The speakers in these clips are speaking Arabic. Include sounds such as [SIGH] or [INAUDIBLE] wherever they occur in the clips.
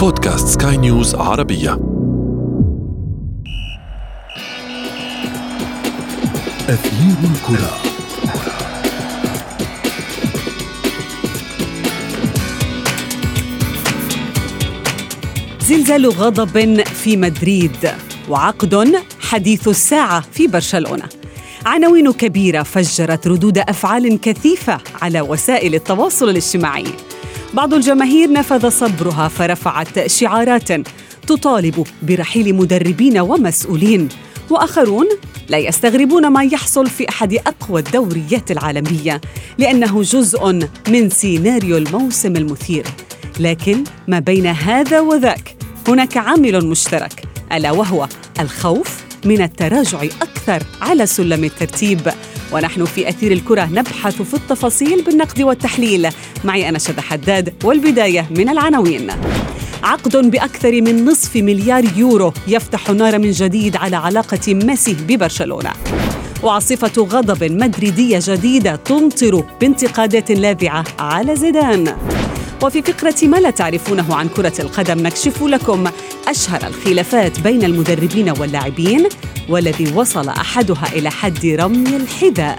بودكاست سكاي نيوز عربية. أثير الكرة. زلزال غضب في مدريد وعقد حديث الساعة في برشلونة. عناوين كبيرة فجرت ردود أفعال كثيفة على وسائل التواصل الاجتماعي. بعض الجماهير نفذ صبرها فرفعت شعارات تطالب برحيل مدربين ومسؤولين. وآخرون لا يستغربون ما يحصل في أحد أقوى الدوريات العالمية لأنه جزء من سيناريو الموسم المثير. لكن ما بين هذا وذاك هناك عامل مشترك ألا وهو الخوف من التراجع أكثر على سلم الترتيب. ونحن في أثير الكرة نبحث في التفاصيل بالنقد والتحليل. معي أنا شد حداد والبداية من العناوين. عقد بأكثر من نصف مليار يورو يفتح النار من جديد على علاقة ميسي ببرشلونة. وعاصفة غضب مدريدية جديدة تمطر بانتقادات لاذعة على زيدان. وفي فقرة ما لا تعرفونه عن كرة القدم نكشف لكم أشهر الخلافات بين المدربين واللاعبين والذي وصل أحدها إلى حد رمي الحذاء.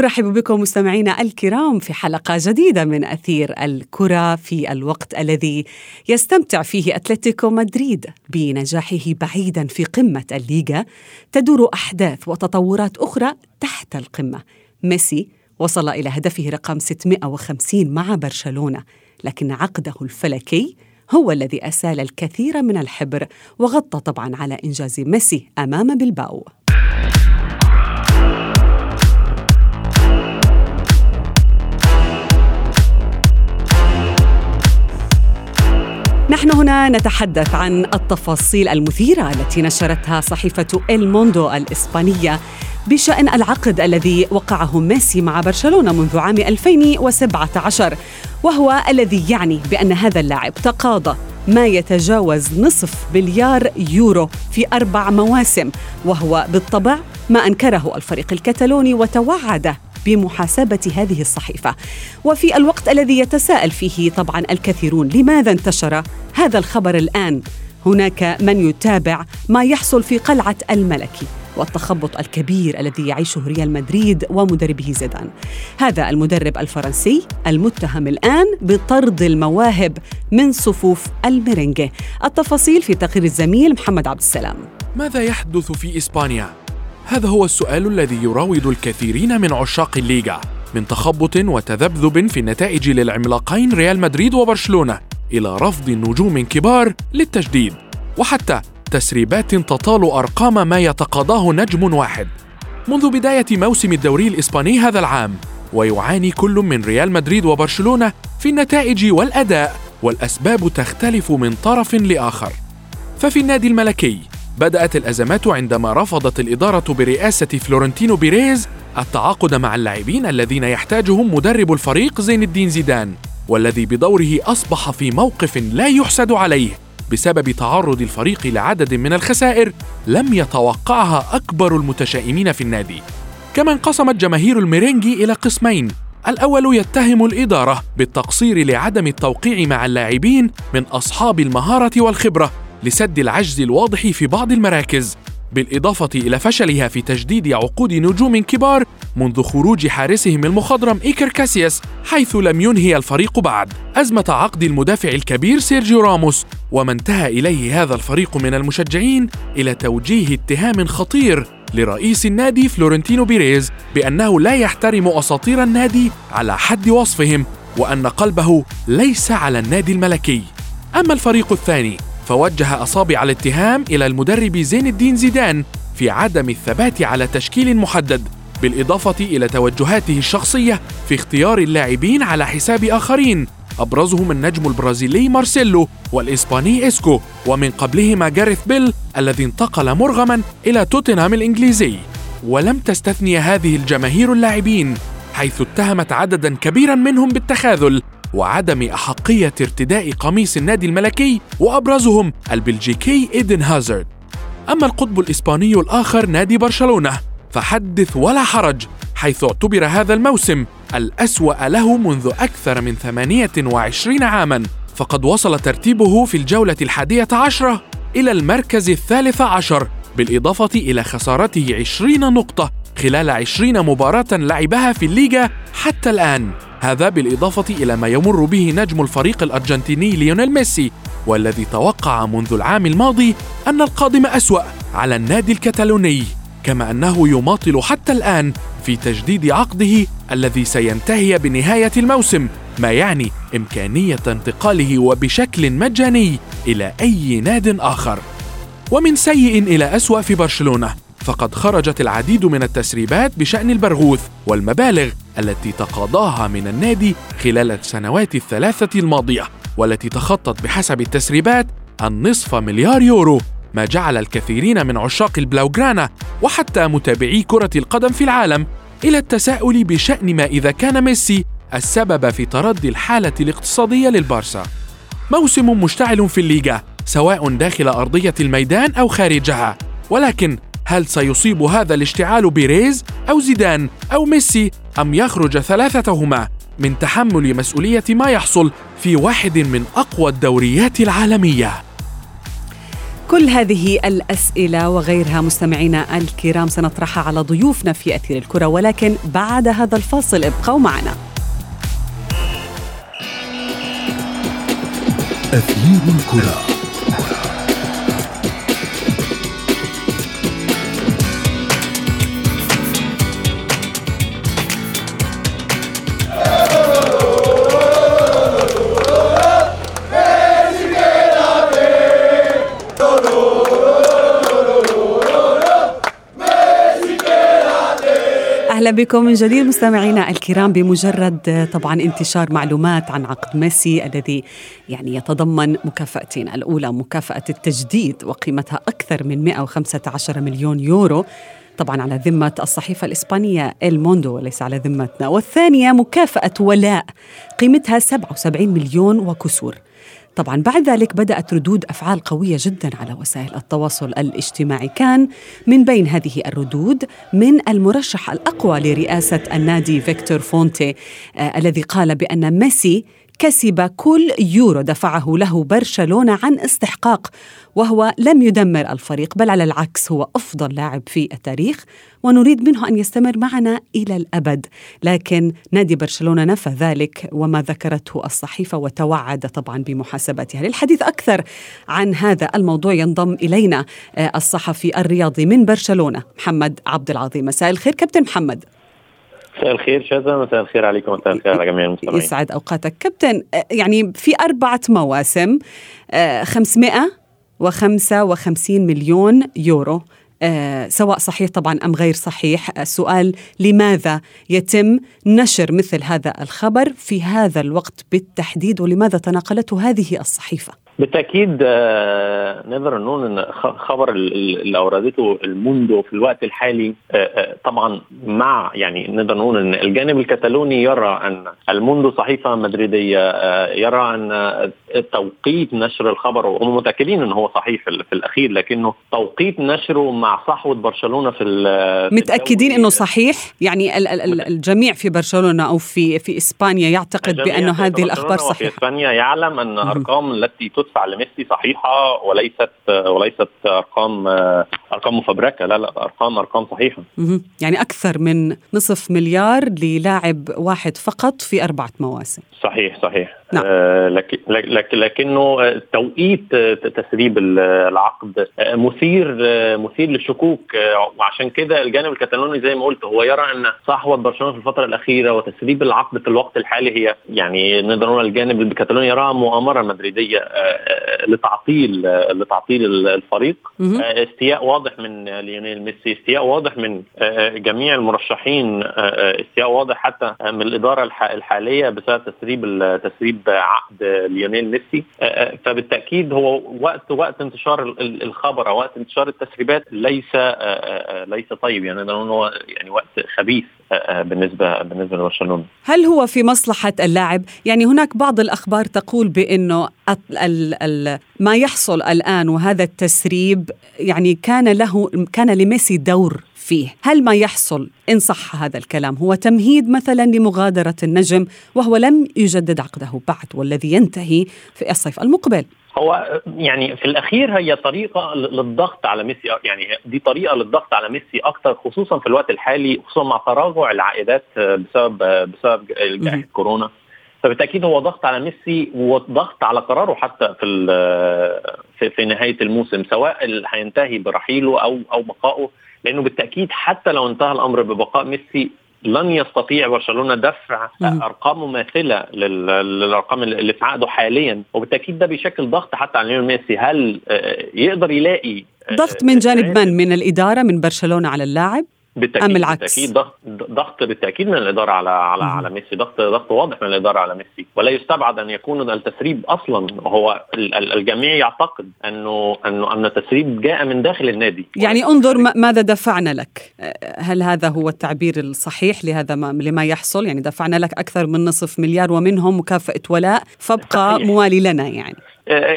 نرحب بكم مستمعينا الكرام في حلقة جديدة من أثير الكرة في الوقت الذي يستمتع فيه أتلتيكو مدريد بنجاحه بعيدا في قمة الليغا. تدور أحداث وتطورات أخرى تحت القمة. ميسي وصل إلى هدفه رقم 650 مع برشلونة لكن عقده الفلكي هو الذي أسال الكثير من الحبر وغطى طبعا على إنجاز ميسي أمام بلباو. نحن هنا نتحدث عن التفاصيل المثيرة التي نشرتها صحيفة الموندو الإسبانية بشأن العقد الذي وقعه ميسي مع برشلونة منذ عام 2017 وهو الذي يعني بأن هذا اللاعب تقاضى ما يتجاوز نصف مليار يورو في أربع مواسم وهو بالطبع ما أنكره الفريق الكتالوني وتوعد بمحاسبة هذه الصحيفة. وفي الوقت الذي يتساءل فيه طبعا الكثيرون لماذا انتشر هذا الخبر الآن؟ هناك من يتابع ما يحصل في قلعة الملكي والتخبط الكبير الذي يعيشه ريال مدريد ومدربه زيدان. هذا المدرب الفرنسي المتهم الآن بطرد المواهب من صفوف الميرينجي التفاصيل في تقرير الزميل محمد عبد السلام. ماذا يحدث في إسبانيا؟ هذا هو السؤال الذي يراود الكثيرين من عشاق الليغا من تخبط وتذبذب في النتائج للعملاقين ريال مدريد وبرشلونة إلى رفض نجوم كبار للتجديد وحتى تسريبات تطال أرقام ما يتقاضاه نجم واحد. منذ بداية موسم الدوري الإسباني هذا العام ويعاني كل من ريال مدريد وبرشلونة في النتائج والأداء والأسباب تختلف من طرف لآخر. ففي النادي الملكي بدأت الأزمات عندما رفضت الإدارة برئاسة فلورنتينو بيريز التعاقد مع اللاعبين الذين يحتاجهم مدرب الفريق زين الدين زيدان والذي بدوره أصبح في موقف لا يحسد عليه بسبب تعرض الفريق لعدد من الخسائر لم يتوقعها أكبر المتشائمين في النادي. كما انقسمت جماهير الميرينجي إلى قسمين الأول يتهم الإدارة بالتقصير لعدم التوقيع مع اللاعبين من أصحاب المهارة والخبرة لسد العجز الواضح في بعض المراكز بالإضافة إلى فشلها في تجديد عقود نجوم كبار منذ خروج حارسهم المخضرم إيكر كاسياس حيث لم ينهي الفريق بعد. أزمة عقد المدافع الكبير سيرجيو راموس وما انتهى إليه هذا الفريق من المشجعين إلى توجيه اتهام خطير لرئيس النادي فلورنتينو بيريز بأنه لا يحترم أساطير النادي على حد وصفهم وأن قلبه ليس على النادي الملكي. أما الفريق الثاني فوجه أصابع الاتهام إلى المدرب زين الدين زيدان في عدم الثبات على تشكيل محدد بالإضافة إلى توجهاته الشخصية في اختيار اللاعبين على حساب آخرين أبرزهم النجم البرازيلي مارسيلو والإسباني إسكو ومن قبلهما جاريث بيل الذي انتقل مرغما إلى توتنهام الإنجليزي. ولم تستثني هذه الجماهير اللاعبين حيث اتهمت عددا كبيرا منهم بالتخاذل. وعدم أحقية ارتداء قميص النادي الملكي وأبرزهم البلجيكي إيدن هازارد. أما القطب الإسباني الآخر نادي برشلونة فحدث ولا حرج حيث اعتبر هذا الموسم الأسوأ له منذ أكثر من 28 عاماً. فقد وصل ترتيبه في الجولة الحادية عشرة إلى المركز الثالث عشر بالإضافة إلى خسارته 20 نقطة خلال 20 مباراة لعبها في الليغا حتى الآن. هذا بالإضافة إلى ما يمر به نجم الفريق الأرجنتيني ليونيل ميسي والذي توقع منذ العام الماضي أن القادم أسوأ على النادي الكتالوني كما أنه يماطل حتى الآن في تجديد عقده الذي سينتهي بنهاية الموسم ما يعني إمكانية انتقاله وبشكل مجاني إلى أي ناد آخر. ومن سيء إلى أسوأ في برشلونة فقد خرجت العديد من التسريبات بشأن البرغوث والمبالغ التي تقاضاها من النادي خلال السنوات الثلاثة الماضية والتي تخطت بحسب التسريبات النصف مليار يورو ما جعل الكثيرين من عشاق البلاوغرانا وحتى متابعي كرة القدم في العالم إلى التساؤل بشأن ما إذا كان ميسي السبب في تردي الحالة الاقتصادية للبارسا. موسم مشتعل في الليغا سواء داخل أرضية الميدان أو خارجها، ولكن هل سيصيب هذا الاشتعال بيريز أو زيدان أو ميسي أم يخرج ثلاثتهما من تحمل مسؤولية ما يحصل في واحد من أقوى الدوريات العالمية؟ كل هذه الأسئلة وغيرها مستمعينا الكرام سنطرحها على ضيوفنا في أثير الكرة ولكن بعد هذا الفاصل ابقوا معنا أثير الكرة بكم من جديد مستمعينا الكرام. بمجرد طبعا انتشار معلومات عن عقد ميسي الذي يعني يتضمن مكافأتين الأولى مكافأة التجديد وقيمتها أكثر من 115 مليون يورو طبعا على ذمة الصحيفة الإسبانية الموندو وليس على ذمتنا. والثانية مكافأة ولاء قيمتها 77 مليون وكسور. طبعا بعد ذلك بدأت ردود أفعال قوية جدا على وسائل التواصل الاجتماعي. كان من بين هذه الردود من المرشح الأقوى لرئاسة النادي فيكتور فونتي آه الذي قال بأن ميسي كسب كل يورو دفعه له برشلونة عن استحقاق وهو لم يدمر الفريق بل على العكس هو أفضل لاعب في التاريخ ونريد منه أن يستمر معنا إلى الأبد. لكن نادي برشلونة نفى ذلك وما ذكرته الصحيفة وتوعد طبعا بمحاسبتها. للحديث أكثر عن هذا الموضوع ينضم إلينا آه، الصحفي الرياضي من برشلونة محمد عبد العظيم. مساء الخير كابتن محمد. مساء الخير شاذة مساء الخير عليكم مساء الخير على جميع المستمعين. يسعد أوقاتك. كابتن يعني في أربعة مواسم 555 مليون يورو. آه سواء صحيح طبعا أم غير صحيح السؤال لماذا يتم نشر مثل هذا الخبر في هذا الوقت بالتحديد ولماذا تناقلته هذه الصحيفة؟ بالتأكيد آه نقدر نقول إن خبر اللي أوردته الموندو في الوقت الحالي آه آه طبعا مع يعني نقدر نقول إن الجانب الكتالوني يرى أن الموندو صحيفة مدريدية يرى أن توقيت نشر الخبر وهم متأكدين إن هو صحيح في الأخير لكنه توقيت نشره مع صحوة برشلونة في متأكدين إنه صحيح؟ يعني الجميع في برشلونة أو في في إسبانيا يعتقد بانه هذه الأخبار صحيحة. في إسبانيا يعلم أن أرقام التي تدفع لميسي صحيحة وليست وليست أرقام أرقام مفبركة لا لا أرقام أرقام صحيحة. يعني أكثر من نصف مليار للاعب واحد فقط في أربعة مواسم. صحيح صحيح. نعم. آه لكن لكنه توقيت تسريب العقد مثير مثير للشكوك. وعشان كده الجانب الكتالوني زي ما قلت هو يرى أن صحوة برشلونة في الفترة الأخيرة وتسريب العقد في الوقت الحالي هي يعني نقدر نقول الجانب الكتالوني يراها مؤامرة مدريدية لتعطيل لتعطيل الفريق. استياء واضح من ليونيل ميسي استياء واضح من جميع المرشحين استياء واضح حتى من الإدارة الحالية بسبب تسريب تسريب عقد ليونيل ميسي. فبالتأكيد هو وقت وقت انتشار الخبر أو وقت انتشار التسريبات ليس ليس طيب. يعني هو يعني وقت خبيث بالنسبة بالنسبة لبرشلونة. هل هو في مصلحة اللاعب؟ يعني هناك بعض الأخبار تقول بأنه ما يحصل الآن وهذا التسريب يعني كان له كان لميسي دور. فيه. هل ما يحصل إن صح هذا الكلام هو تمهيد مثلا لمغادرة النجم وهو لم يجدد عقده بعد والذي ينتهي في الصيف المقبل؟ هو يعني في الأخير هي طريقة للضغط على ميسي يعني دي طريقة للضغط على ميسي أكثر خصوصا في الوقت الحالي خصوصا مع تراجع العائدات بسبب بسبب جائحة كورونا. فبالتأكيد هو ضغط على ميسي وضغط على قراره حتى في في, في نهاية الموسم سواء هينتهي برحيله أو أو بقائه. لأنه بالتأكيد حتى لو انتهى الأمر ببقاء ميسي لن يستطيع برشلونة دفع ارقام مماثلة للأرقام اللي في عقده حاليا. وبالتأكيد ده بيشكل ضغط حتى على ليونيل ميسي. هل يقدر يلاقي ضغط من جانب من؟ من الإدارة من برشلونة على اللاعب؟ بالتأكيد أم العكس؟ بالتأكيد. ضغط ضغط بالتأكيد من الإدارة على على مم. على ميسي. ضغط ضغط واضح من الإدارة على ميسي. ولا يستبعد أن يكون التسريب أصلا. هو الجميع يعتقد أنه أنه أن التسريب جاء من داخل النادي. يعني انظر ماذا دفعنا لك. هل هذا هو التعبير الصحيح لهذا ما لما يحصل؟ يعني دفعنا لك أكثر من نصف مليار ومنهم مكافأة ولاء. فابقى صحيح. موالي لنا يعني.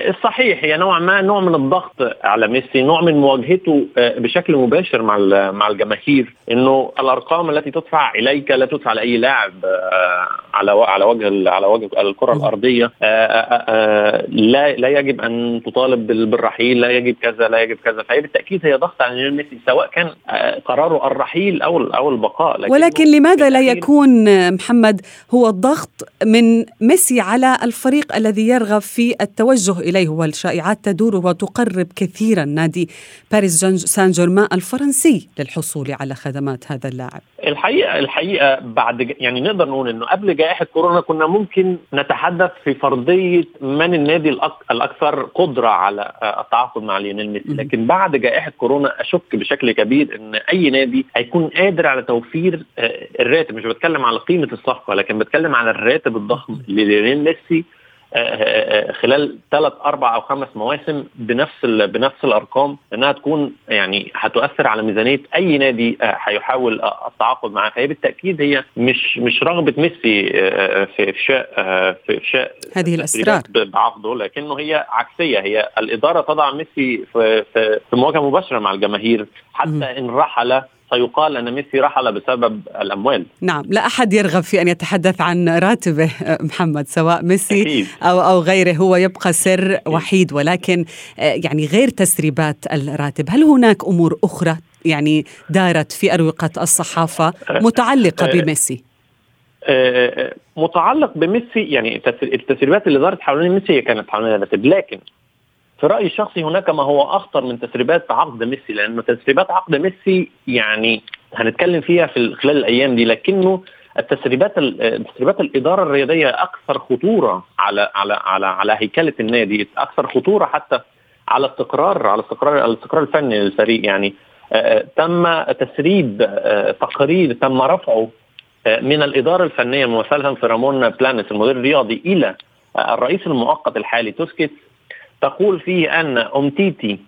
الصحيح هي نوعا ما نوع من الضغط على ميسي نوع من مواجهته بشكل مباشر مع مع الجماهير. إنه الأرقام التي تدفع إليك لا تدفع لأي لاعب على على وجه على وجه الكرة الأرضية. لا لا يجب أن تطالب بالرحيل لا يجب كذا لا يجب كذا. فهي بالتأكيد هي ضغط على ميسي سواء كان قراره الرحيل أو أو البقاء. لكن ولكن لماذا لا يكون محمد هو الضغط من ميسي على الفريق الذي يرغب في التوجه إليه والشائعات تدور وتقرب كثيرا نادي باريس سان جيرمان الفرنسي للحصول على خدمات هذا اللاعب؟ الحقيقة الحقيقة بعد يعني نقدر نقول أنه قبل جائحة كورونا كنا ممكن نتحدث في فرضية من النادي الأكثر قدرة على التعاقد مع ليونيل ميسي. لكن بعد جائحة كورونا أشك بشكل كبير أن أي نادي هيكون قادر على توفير الراتب. مش بتكلم على قيمة الصفقة لكن بتكلم على الراتب الضخم لليونيل ميسي. خلال ثلاث أربع أو خمس مواسم بنفس بنفس الأرقام انها تكون يعني هتؤثر على ميزانية أي نادي هيحاول التعاقد معاه. فهي بالتأكيد هي مش مش رغبة ميسي في افشاء في افشاء هذه الاسرار بعقده لكنه هي عكسية. هي الإدارة تضع ميسي في في, في مواجهة مباشرة مع الجماهير حتى إن رحل فيقال أن ميسي رحل بسبب الأموال. نعم لا أحد يرغب في أن يتحدث عن راتبه [LAUGHS] محمد سواء ميسي أكيد. أو أو غيره. هو يبقى سر وحيد ولكن يعني غير تسريبات الراتب. هل هناك أمور أخرى يعني دارت في أروقة الصحافة متعلقة بميسي؟ متعلق بميسي يعني التسريبات اللي دارت حوالين ميسي كانت حوالين الراتب. لكن في رأيي الشخصي هناك ما هو أخطر من تسريبات عقد ميسي لأنه تسريبات عقد ميسي يعني هنتكلم فيها في خلال الأيام دي لكنه التسريبات تسريبات الإدارة الرياضية أكثر خطورة على على على على هيكلة النادي أكثر خطورة حتى على استقرار على استقرار الاستقرار الفني للفريق يعني. تم تسريب تقرير تم رفعه من الإدارة الفنية ممثلها في رامون بلانس المدير الرياضي إلى الرئيس المؤقت الحالي توسكيت تقول فيه أن أمتيتي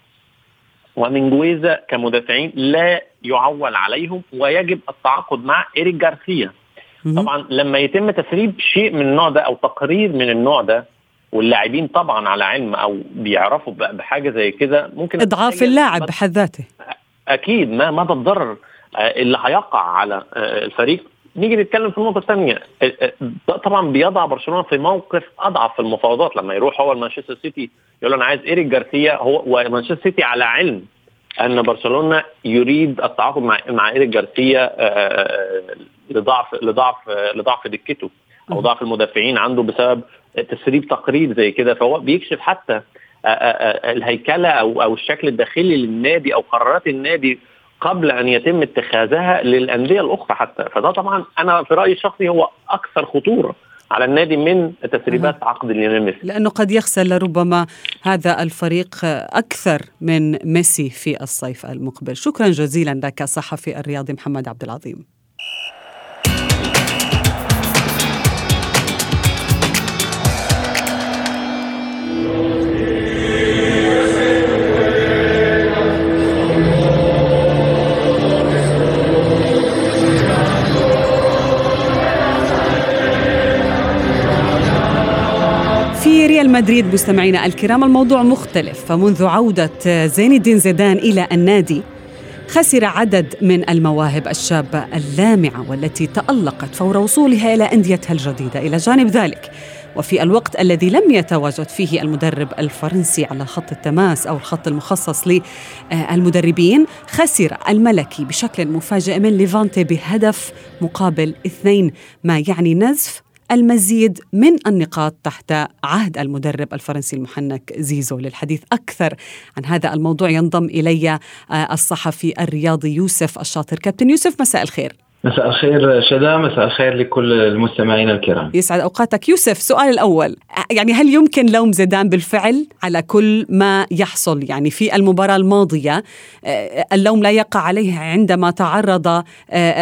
ومنجويزا كمدافعين لا يعول عليهم ويجب التعاقد مع إيريك جارسيا طبعا لما يتم تسريب شيء من النوع ده أو تقرير من النوع ده واللاعبين طبعا على علم أو بيعرفوا بحاجة زي كده ممكن إضعاف اللاعب بحد ذاته. أكيد ما مدى الضرر اللي هيقع على الفريق. نيجي نتكلم في النقطه الثانية طبعا بيضع برشلونة في موقف أضعف في المفاوضات. لما يروح هو مانشستر سيتي يقول أنا عايز إيريك جارسيا. هو ومانشستر سيتي على علم أن برشلونة يريد التعاقد مع مع إيريك جارسيا لضعف لضعف لضعف دكته أو ضعف المدافعين عنده بسبب تسريب تقرير زي كده. فهو بيكشف حتى الهيكلة أو أو الشكل الداخلي للنادي أو قرارات النادي قبل أن يتم اتخاذها للأندية الأخرى حتى. فده طبعا أنا في رأيي الشخصي هو أكثر خطورة على النادي من تسريبات عقد ليونيل ميسي. لأنه قد يخسر لربما هذا الفريق أكثر من ميسي في الصيف المقبل. شكرا جزيلا لك الصحفي الرياضي محمد عبد العظيم. مدريد مستمعينا الكرام الموضوع مختلف. فمنذ عودة زين الدين زيدان إلى النادي خسر عدد من المواهب الشابة اللامعة والتي تألقت فور وصولها إلى أنديتها الجديدة. إلى جانب ذلك وفي الوقت الذي لم يتواجد فيه المدرب الفرنسي على خط التماس أو الخط المخصص للمدربين خسر الملكي بشكل مفاجئ من ليفانتي بهدف مقابل اثنين ما يعني نزف المزيد من النقاط تحت عهد المدرب الفرنسي المحنك زيزو للحديث أكثر عن هذا الموضوع. ينضم إلي الصحفي الرياضي يوسف الشاطر. كابتن يوسف مساء الخير. مساء الخير شدا مساء الخير لكل المستمعين الكرام. يسعد أوقاتك. يوسف سؤال الأول. يعني هل يمكن لوم زيدان بالفعل على كل ما يحصل؟ يعني في المباراة الماضية آه، اللوم لا يقع عليه عندما تعرض آه،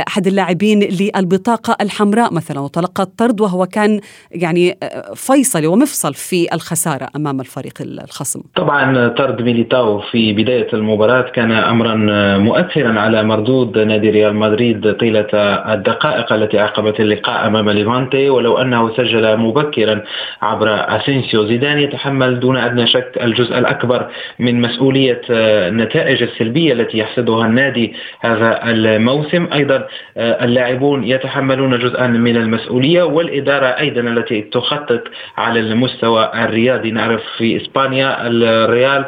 أحد اللاعبين للبطاقة الحمراء مثلا وتلقى الطرد وهو كان يعني آه، فيصلي ومفصل في الخسارة أمام الفريق الخصم. طبعا طرد ميليتاو في بداية المباراة كان امرا مؤثرا على مردود نادي ريال مدريد طيلة الدقائق التي عقبت اللقاء أمام ليفانتي ولو أنه سجل مبكرا عبر أسينسيو. زيدان يتحمل دون أدنى شك الجزء الأكبر من مسؤولية النتائج السلبية التي يحصدها النادي هذا الموسم. أيضا اللاعبون يتحملون جزءا من المسؤولية والإدارة أيضا التي تخطط على المستوى الرياضي. نعرف في إسبانيا الريال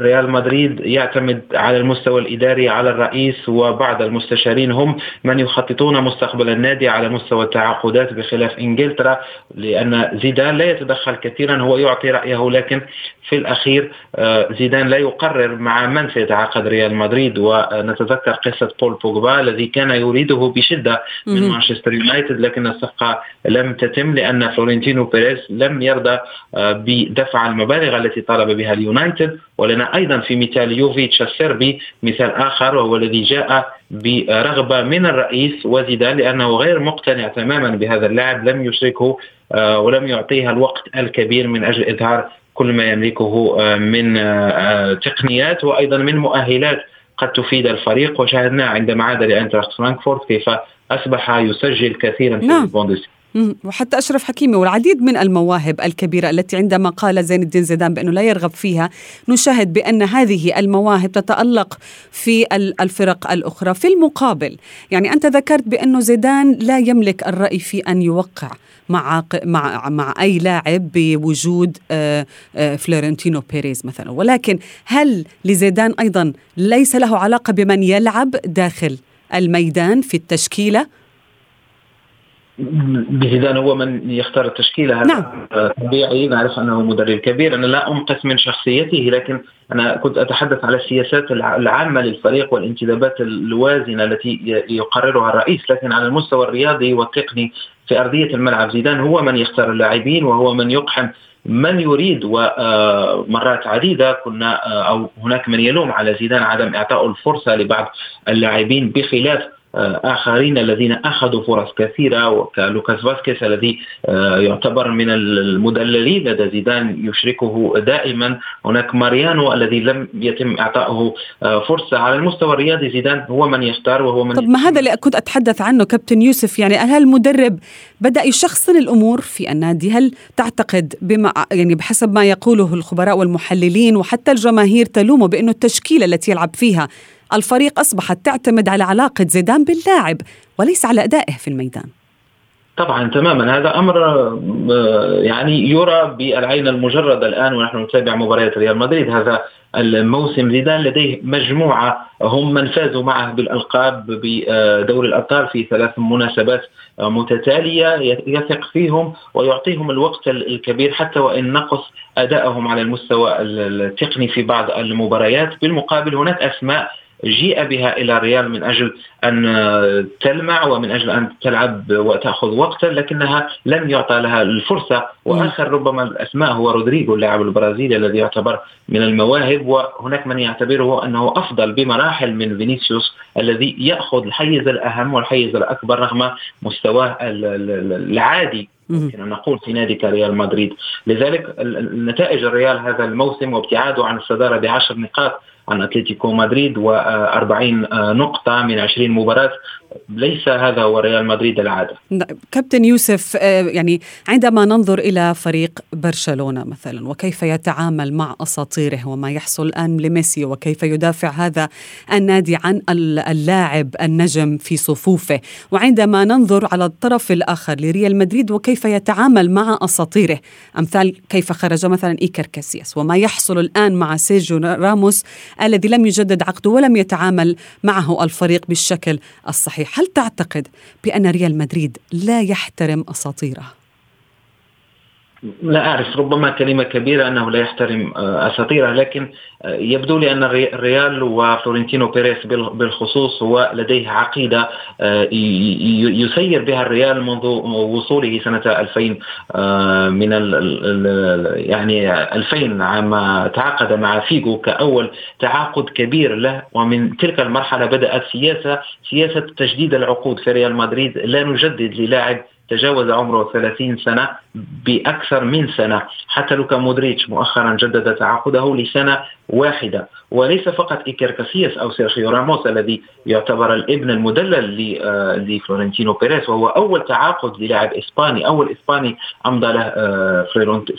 ريال مدريد يعتمد على المستوى الإداري على الرئيس وبعض المستشارين هم من يخ يخططون مستقبل النادي على مستوى التعاقدات بخلاف إنجلترا لأن زيدان لا يتدخل كثيرا هو يعطي رأيه لكن في الأخير آه، زيدان لا يقرر مع من سيتعاقد ريال مدريد. ونتذكر قصة بول بوجبا الذي كان يريده بشدة من مانشستر يونايتد لكن الصفقة لم تتم لأن فلورنتينو بيريز لم يرضى آه، بدفع المبالغ التي طالب بها اليونايتد. ولنا أيضا في مثال يوفيتش السربي مثال آخر وهو الذي جاء برغبة من الرئيس وزيدان لأنه غير مقتنع تماما بهذا اللاعب لم يشركه آه، ولم يعطيها الوقت الكبير من أجل إظهار كل ما يملكه آه، من آه، تقنيات وأيضا من مؤهلات قد تفيد الفريق وشاهدنا عندما عاد لانتراخت فرانكفورت كيف أصبح يسجل كثيرا في نعم. وحتى أشرف حكيمي والعديد من المواهب الكبيرة التي عندما قال زين الدين زيدان بأنه لا يرغب فيها نشاهد بأن هذه المواهب تتألق في الفرق الأخرى. في المقابل يعني أنت ذكرت بأنه زيدان لا يملك الرأي في أن يوقع مع مع مع أي لاعب بوجود آه، آه، فلورنتينو بيريز مثلا. ولكن هل لزيدان أيضا ليس له علاقة بمن يلعب داخل الميدان في التشكيلة؟ بزيدان هو من يختار التشكيله هذا نعم. طبيعي نعرف أنه مدرب كبير. أنا لا انقص من شخصيته لكن أنا كنت أتحدث على السياسات العامة للفريق والانتدابات الوازنة التي يقررها الرئيس. لكن على المستوى الرياضي والتقني في أرضية الملعب. زيدان هو من يختار اللاعبين وهو من يقحم من يريد. ومرات عديدة كنا أو هناك من يلوم على زيدان عدم إعطاء الفرصة لبعض اللاعبين بخلاف آه، آخرين الذين أخذوا فرص كثيرة وكلوكاس فاسكيز الذي آه، يعتبر من المدللين لدى زيدان يشركه دائما. هناك ماريانو الذي لم يتم إعطائه آه، فرصة. على المستوى الرياضي زيدان هو من يختار وهو من طب ما هذا اللي كنت أتحدث عنه كابتن يوسف. يعني هل المدرب بدأ يشخصن الأمور في النادي؟ هل تعتقد بما يعني بحسب ما يقوله الخبراء والمحللين وحتى الجماهير تلومه بأنه التشكيلة التي يلعب فيها الفريق أصبحت تعتمد على علاقة زيدان باللاعب وليس على أدائه في الميدان. طبعا تماما. هذا أمر آه، يعني يرى بالعين المجردة الآن ونحن نتابع مباريات ريال مدريد. هذا الموسم زيدان لديه مجموعة هم من فازوا معه بالألقاب بدور الأبطال في ثلاث مناسبات متتالية يثق فيهم ويعطيهم الوقت الكبير حتى وإن نقص أدائهم على المستوى التقني في بعض المباريات. بالمقابل هناك أسماء جيء بها إلى الريال من أجل أن تلمع ومن أجل أن تلعب وتأخذ وقتا لكنها لم يعطى لها الفرصة. وآخر ربما الأسماء هو رودريجو اللاعب البرازيلي الذي يعتبر من المواهب. وهناك من يعتبره أنه أفضل بمراحل من فينيسيوس الذي يأخذ الحيز الأهم والحيز الأكبر رغم مستواه العادي. يمكن أن نقول في نادي كريال مدريد. لذلك نتائج الريال هذا الموسم وابتعاده عن الصدارة بعشر نقاط عن أتلتيكو مدريد و40 نقطة من 20 مباراة. ليس هذا هو ريال مدريد العادة. كابتن يوسف آه، يعني عندما ننظر إلى فريق برشلونة مثلا وكيف يتعامل مع أساطيره وما يحصل الآن لميسي وكيف يدافع هذا النادي عن اللاعب النجم في صفوفه وعندما ننظر على الطرف الآخر لريال مدريد وكيف يتعامل مع أساطيره. أمثال كيف خرج مثلا إيكر كاسياس وما يحصل الآن مع سيرجيو راموس الذي لم يجدد عقده ولم يتعامل معه الفريق بالشكل الصحيح. هل تعتقد بأن ريال مدريد لا يحترم أساطيره؟ لا أعرف ربما كلمة كبيرة أنه لا يحترم آه، أساطيره لكن آه، يبدو لي أن الريال وفلورنتينو بيريس بالخصوص هو لديه عقيدة آه، يسير بها الريال منذ وصوله سنة 2000 من يعني 2000 عام تعاقد مع فيجو كأول تعاقد كبير له ومن تلك المرحلة بدأت سياسة سياسة تجديد العقود في ريال مدريد. لا نجدد للاعب تجاوز عمره 30 سنة بأكثر من سنة. حتى لوكا مودريتش مؤخرا جدد تعاقده لسنة واحدة. وليس فقط إيكر كاسياس أو سيرخيو راموس الذي يعتبر الابن المدلل آه، لفلورنتينو بيريز وهو أول تعاقد للاعب إسباني أول إسباني أمضى له آه،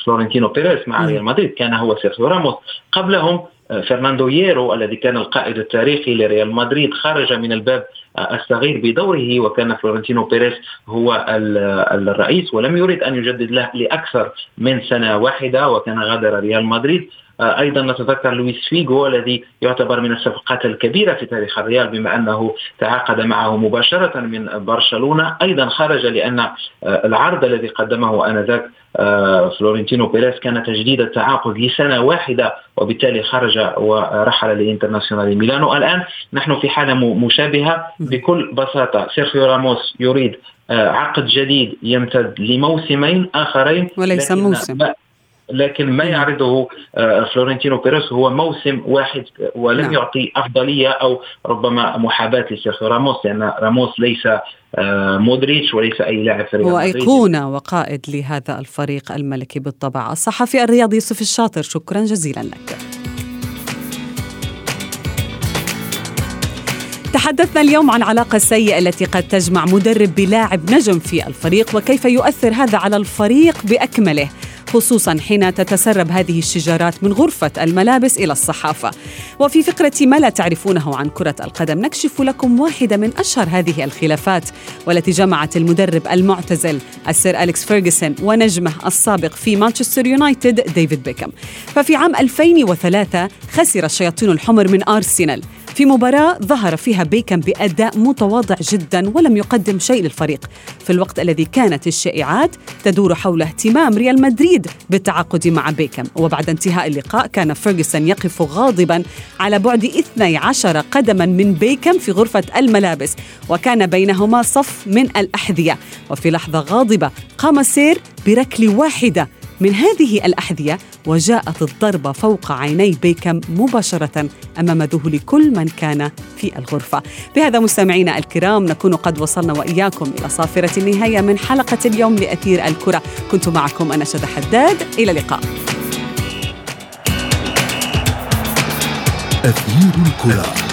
فلورنتينو بيريز مع ريال مدريد. كان هو سيرخيو راموس. قبلهم فرناندو ييرو الذي كان القائد التاريخي لريال مدريد خرج من الباب الصغير بدوره وكان فلورنتينو بيريز هو الرئيس ولم يريد أن يجدد له لأكثر من سنة واحدة وكان غادر ريال مدريد. أيضا نتذكر لويس فيجو الذي يعتبر من الصفقات الكبيرة في تاريخ الريال بما أنه تعاقد معه مباشرة من برشلونة. أيضا خرج لأن العرض الذي قدمه آنذاك فلورنتينو بيريز كان تجديد التعاقد لسنة واحدة وبالتالي خرج ورحل لإنترناسيونال ميلانو. الآن نحن في حالة مشابهة. بكل بساطة سيرخيو راموس يريد عقد جديد يمتد لموسمين آخرين وليس موسم. لكن ما يعرضه آه، فلورنتينو بيريز. هو موسم واحد ولم نعم. يعطي أفضلية أو ربما محاباة لسيرخيو راموس لأن راموس ليس آه، مودريتش وليس أي لاعب في هو ايقونه وقائد لهذا الفريق الملكي بالطبع. الصحفي الرياضي يوسف الشاطر شكرا جزيلا لك. تحدثنا اليوم عن العلاقة السيئة التي قد تجمع مدرب بلاعب نجم في الفريق وكيف يؤثر هذا على الفريق بأكمله. خصوصا حين تتسرب هذه الشجارات من غرفة الملابس إلى الصحافة. وفي فقرة ما لا تعرفونه عن كرة القدم نكشف لكم واحدة من أشهر هذه الخلافات والتي جمعت المدرب المعتزل السير أليكس فيرغسون ونجمه السابق في مانشستر يونايتد ديفيد بيكم ففي عام 2003 خسر الشياطين الحمر من أرسنال. في مباراة ظهر فيها بيكم بأداء متواضع جدا ولم يقدم شيء للفريق. في الوقت الذي كانت الشائعات تدور حول اهتمام ريال مدريد بالتعاقد مع بيكم وبعد انتهاء اللقاء كان فيرجسون يقف غاضبا على بعد 12 قدما من بيكم في غرفة الملابس وكان بينهما صف من الأحذية. وفي لحظة غاضبة قام سير بركل واحدة من هذه الأحذية وجاءت الضربة فوق عيني بيكم مباشرة أمام ذهول كل من كان في الغرفة. بهذا مستمعينا الكرام نكون قد وصلنا وإياكم إلى صافرة النهاية من حلقة اليوم لأثير الكرة. كنت معكم أنا شد حداد. إلى اللقاء. أثير الكرة.